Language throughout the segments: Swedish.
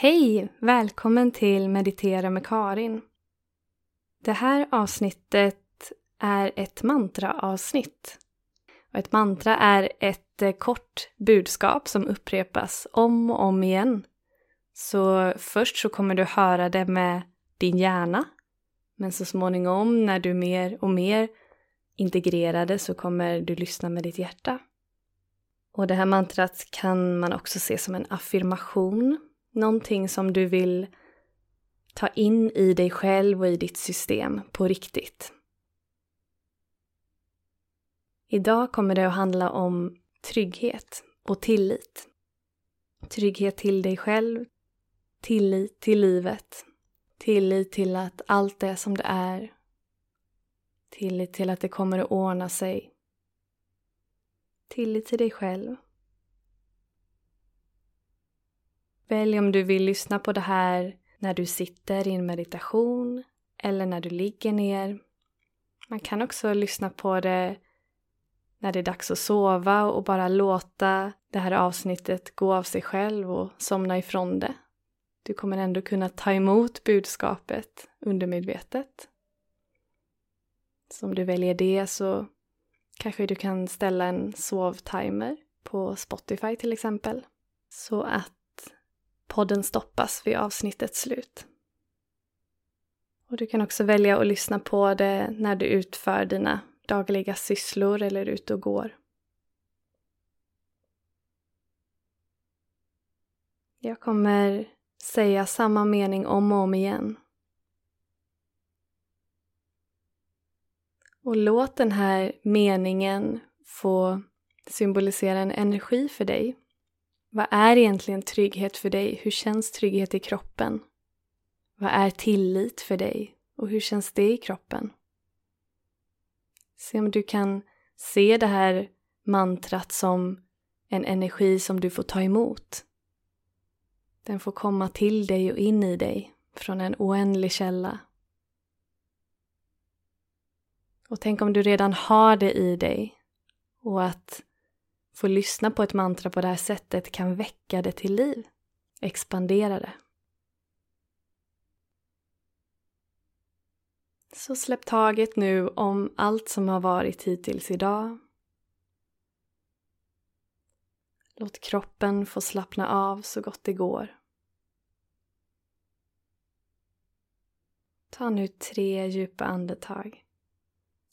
Hej! Välkommen till Meditera med Karin. Det här avsnittet är ett mantraavsnitt. Och ett mantra är ett eh, kort budskap som upprepas om och om igen. Så först så kommer du höra det med din hjärna. Men så småningom när du mer och mer integrerar det så kommer du lyssna med ditt hjärta. Och det här mantrat kan man också se som en affirmation Någonting som du vill ta in i dig själv och i ditt system på riktigt. Idag kommer det att handla om trygghet och tillit. Trygghet till dig själv, tillit till livet, tillit till att allt är som det är, tillit till att det kommer att ordna sig, tillit till dig själv. Välj om du vill lyssna på det här när du sitter i en meditation eller när du ligger ner. Man kan också lyssna på det när det är dags att sova och bara låta det här avsnittet gå av sig själv och somna ifrån det. Du kommer ändå kunna ta emot budskapet undermedvetet. Så om du väljer det så kanske du kan ställa en sovtimer på Spotify till exempel. Så att podden stoppas vid avsnittets slut. Och du kan också välja att lyssna på det när du utför dina dagliga sysslor eller är ute och går. Jag kommer säga samma mening om och om igen. Och låt den här meningen få symbolisera en energi för dig vad är egentligen trygghet för dig? Hur känns trygghet i kroppen? Vad är tillit för dig? Och hur känns det i kroppen? Se om du kan se det här mantrat som en energi som du får ta emot. Den får komma till dig och in i dig från en oändlig källa. Och tänk om du redan har det i dig och att få lyssna på ett mantra på det här sättet kan väcka det till liv, expandera det. Så släpp taget nu om allt som har varit hittills idag. Låt kroppen få slappna av så gott det går. Ta nu tre djupa andetag.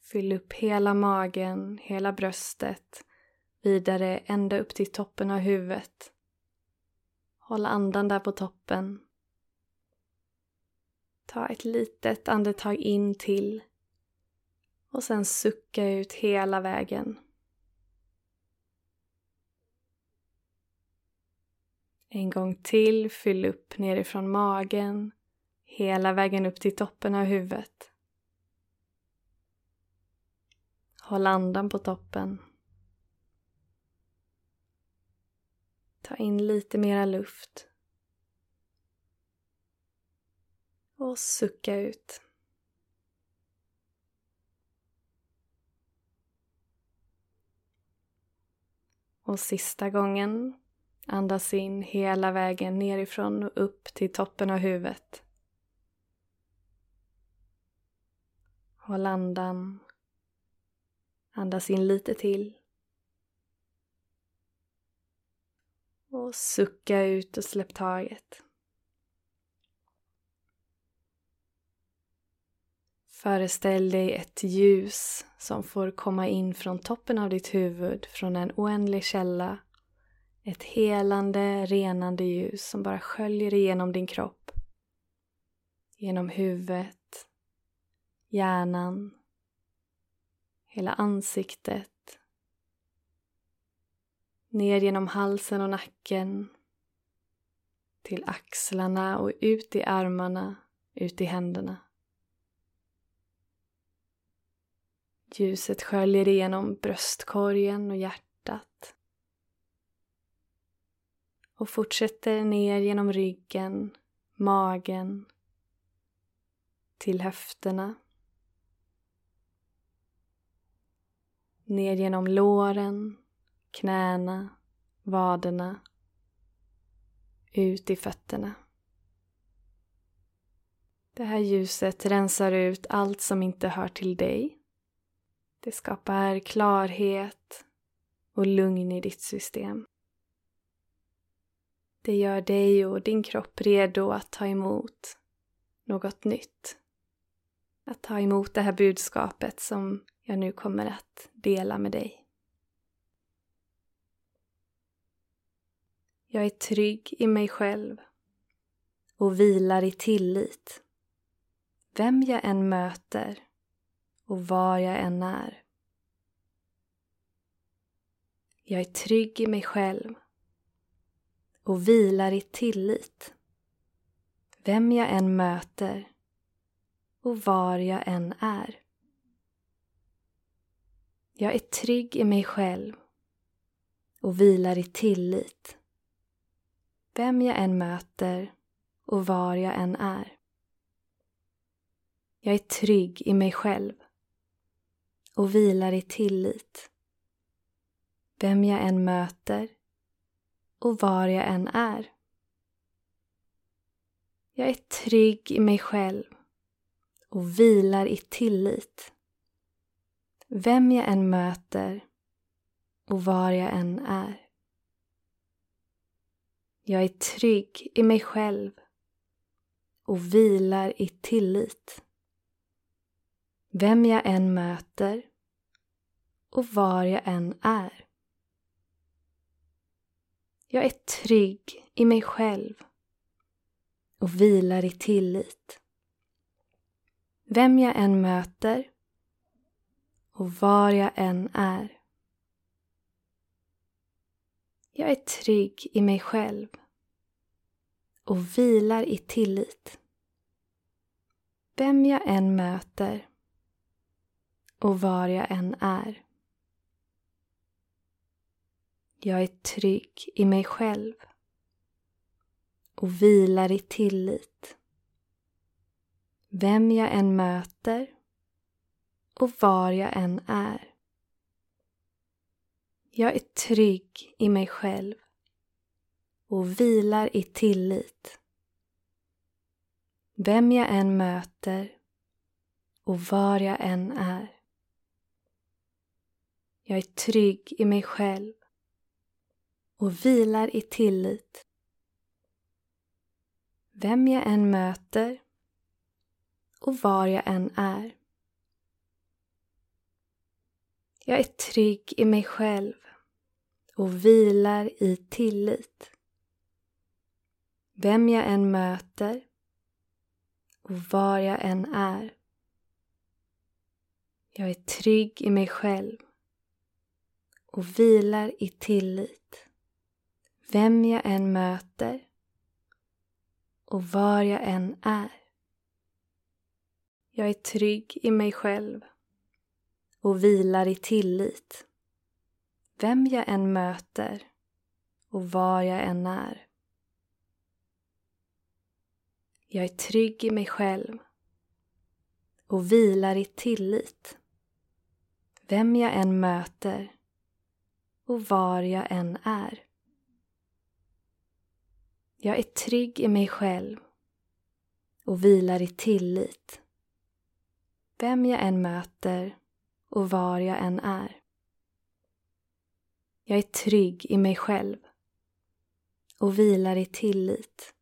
Fyll upp hela magen, hela bröstet vidare ända upp till toppen av huvudet. Håll andan där på toppen. Ta ett litet andetag in till och sen sucka ut hela vägen. En gång till, fyll upp nerifrån magen, hela vägen upp till toppen av huvudet. Håll andan på toppen. Ta in lite mera luft. Och sucka ut. Och sista gången andas in hela vägen nerifrån och upp till toppen av huvudet. Håll andan. Andas in lite till. Och sucka ut och släpp taget. Föreställ dig ett ljus som får komma in från toppen av ditt huvud, från en oändlig källa. Ett helande, renande ljus som bara sköljer igenom din kropp. Genom huvudet, hjärnan, hela ansiktet Ner genom halsen och nacken. Till axlarna och ut i armarna, ut i händerna. Ljuset sköljer igenom bröstkorgen och hjärtat. Och fortsätter ner genom ryggen, magen, till höfterna. Ner genom låren, knäna, vaderna, ut i fötterna. Det här ljuset rensar ut allt som inte hör till dig. Det skapar klarhet och lugn i ditt system. Det gör dig och din kropp redo att ta emot något nytt. Att ta emot det här budskapet som jag nu kommer att dela med dig. Jag är trygg i mig själv och vilar i tillit. Vem jag än möter och var jag än är. Jag är trygg i mig själv och vilar i tillit. Vem jag än möter och var jag än är. Jag är trygg i mig själv och vilar i tillit. Vem jag än möter och var jag än är. Jag är trygg i mig själv och vilar i tillit. Vem jag än möter och var jag än är. Jag är trygg i mig själv och vilar i tillit. Vem jag än möter och var jag än är. Jag är trygg i mig själv och vilar i tillit. Vem jag än möter och var jag än är. Jag är trygg i mig själv och vilar i tillit. Vem jag än möter och var jag än är. Jag är trygg i mig själv och vilar i tillit. Vem jag än möter och var jag än är. Jag är trygg i mig själv och vilar i tillit. Vem jag än möter och var jag än är. Jag är trygg i mig själv och vilar i tillit. Vem jag än möter och var jag än är. Jag är trygg i mig själv och vilar i tillit. Vem jag än möter och var jag än är. Jag är trygg i mig själv och vilar i tillit. Vem jag än möter och var jag än är. Jag är trygg i mig själv och vilar i tillit. Vem jag än möter och var jag än är. Jag är trygg i mig själv och vilar i tillit. Vem jag än möter och var jag än är. Jag är trygg i mig själv och vilar i tillit. Vem jag än möter och var jag än är. Jag är trygg i mig själv och vilar i tillit. Vem jag än möter och var jag än är. Jag är trygg i mig själv och vilar i tillit.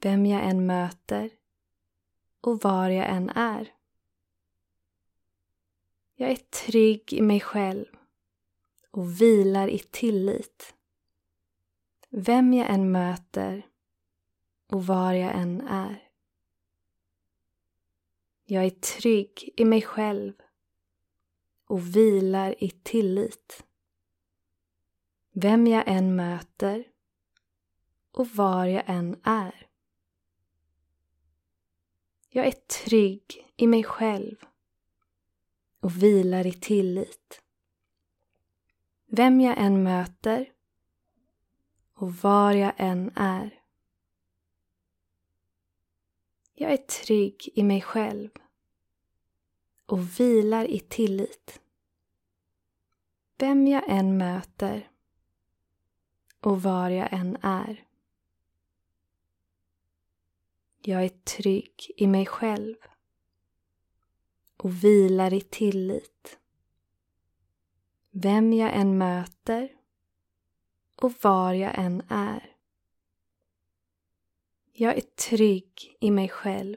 Vem jag än möter och var jag än är. Jag är trygg i mig själv och vilar i tillit. Vem jag än möter och var jag än är. Jag är trygg i mig själv och vilar i tillit. Vem jag än möter och var jag än är. Jag är trygg i mig själv och vilar i tillit. Vem jag än möter och var jag än är. Jag är trygg i mig själv och vilar i tillit. Vem jag än möter och var jag än är. Jag är trygg i mig själv och vilar i tillit. Vem jag än möter och var jag än är. Jag är trygg i mig själv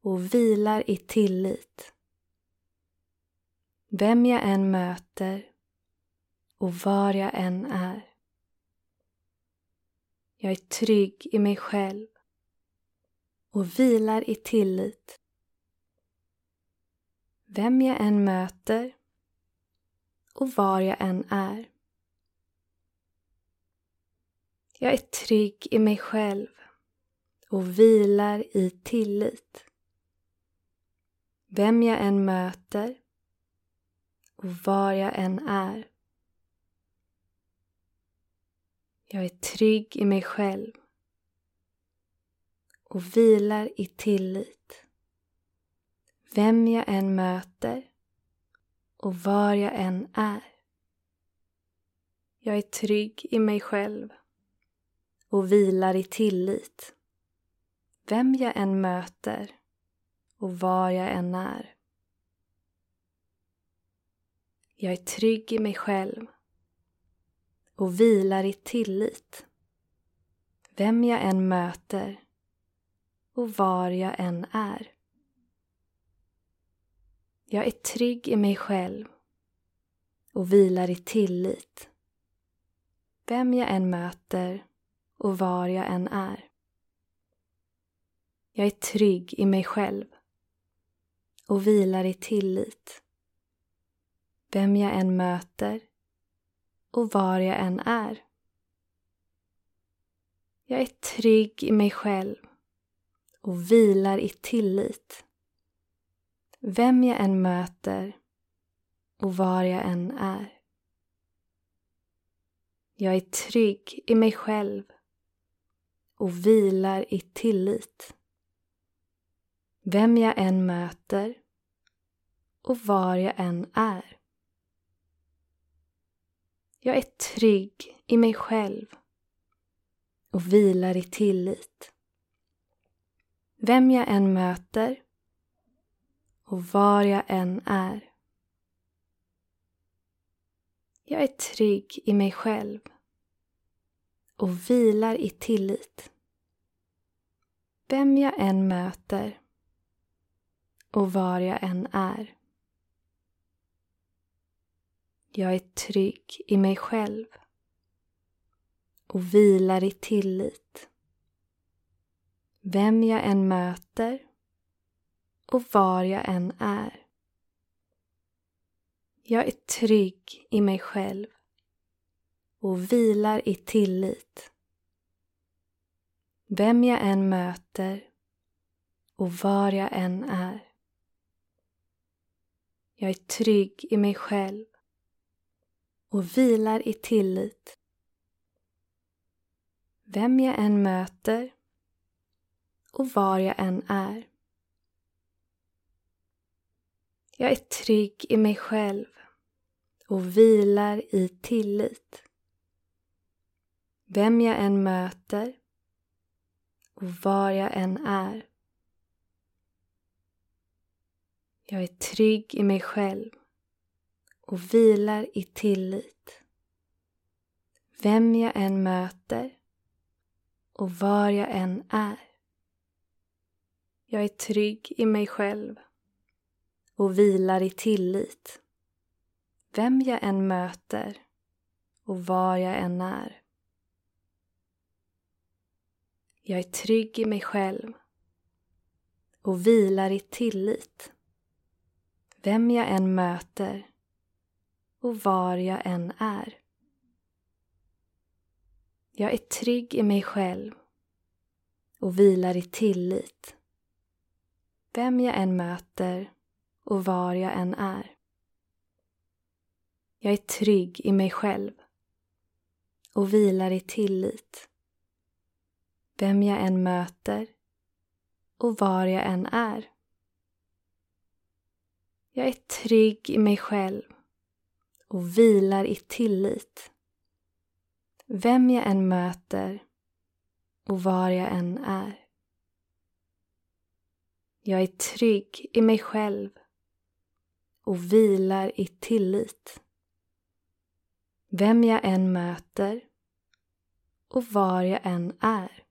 och vilar i tillit. Vem jag än möter och var jag än är. Jag är trygg i mig själv och vilar i tillit. Vem jag än möter och var jag än är. Jag är trygg i mig själv och vilar i tillit. Vem jag än möter och var jag än är. Jag är trygg i mig själv och vilar i tillit. Vem jag än möter och var jag än är. Jag är trygg i mig själv och vilar i tillit. Vem jag än möter och var jag än är. Jag är trygg i mig själv och vilar i tillit. Vem jag än möter och var jag än är. Jag är trygg i mig själv och vilar i tillit. Vem jag än möter och var jag än är. Jag är trygg i mig själv och vilar i tillit. Vem jag än möter och var jag än är. Jag är trygg i mig själv och vilar i tillit. Vem jag än möter och var jag än är. Jag är trygg i mig själv och vilar i tillit. Vem jag än möter och var jag än är. Jag är trygg i mig själv och vilar i tillit. Vem jag än möter och var jag än är. Jag är trygg i mig själv och vilar i tillit. Vem jag än möter och var jag än är. Jag är trygg i mig själv och vilar i tillit. Vem jag än möter och var jag än är. Jag är trygg i mig själv och vilar i tillit. Vem jag än möter och var jag än är. Jag är trygg i mig själv och vilar i tillit. Vem jag än möter och var jag än är. Jag är trygg i mig själv och vilar i tillit. Vem jag än möter och var jag än är. Jag är trygg i mig själv och vilar i tillit. Vem jag än möter och var jag än är. Jag är trygg i mig själv och vilar i tillit. Vem jag än möter och var jag än är. Jag är trygg i mig själv och vilar i tillit. Vem jag än möter och var jag än är. Jag är trygg i mig själv och vilar i tillit. Vem jag än möter och var jag än är. Jag är trygg i mig själv och vilar i tillit. Vem jag än möter och var jag än är. Jag är trygg i mig själv och vilar i tillit. Vem jag än möter och var jag än är. Jag är trygg i mig själv och vilar i tillit. Vem jag än möter och var jag än är.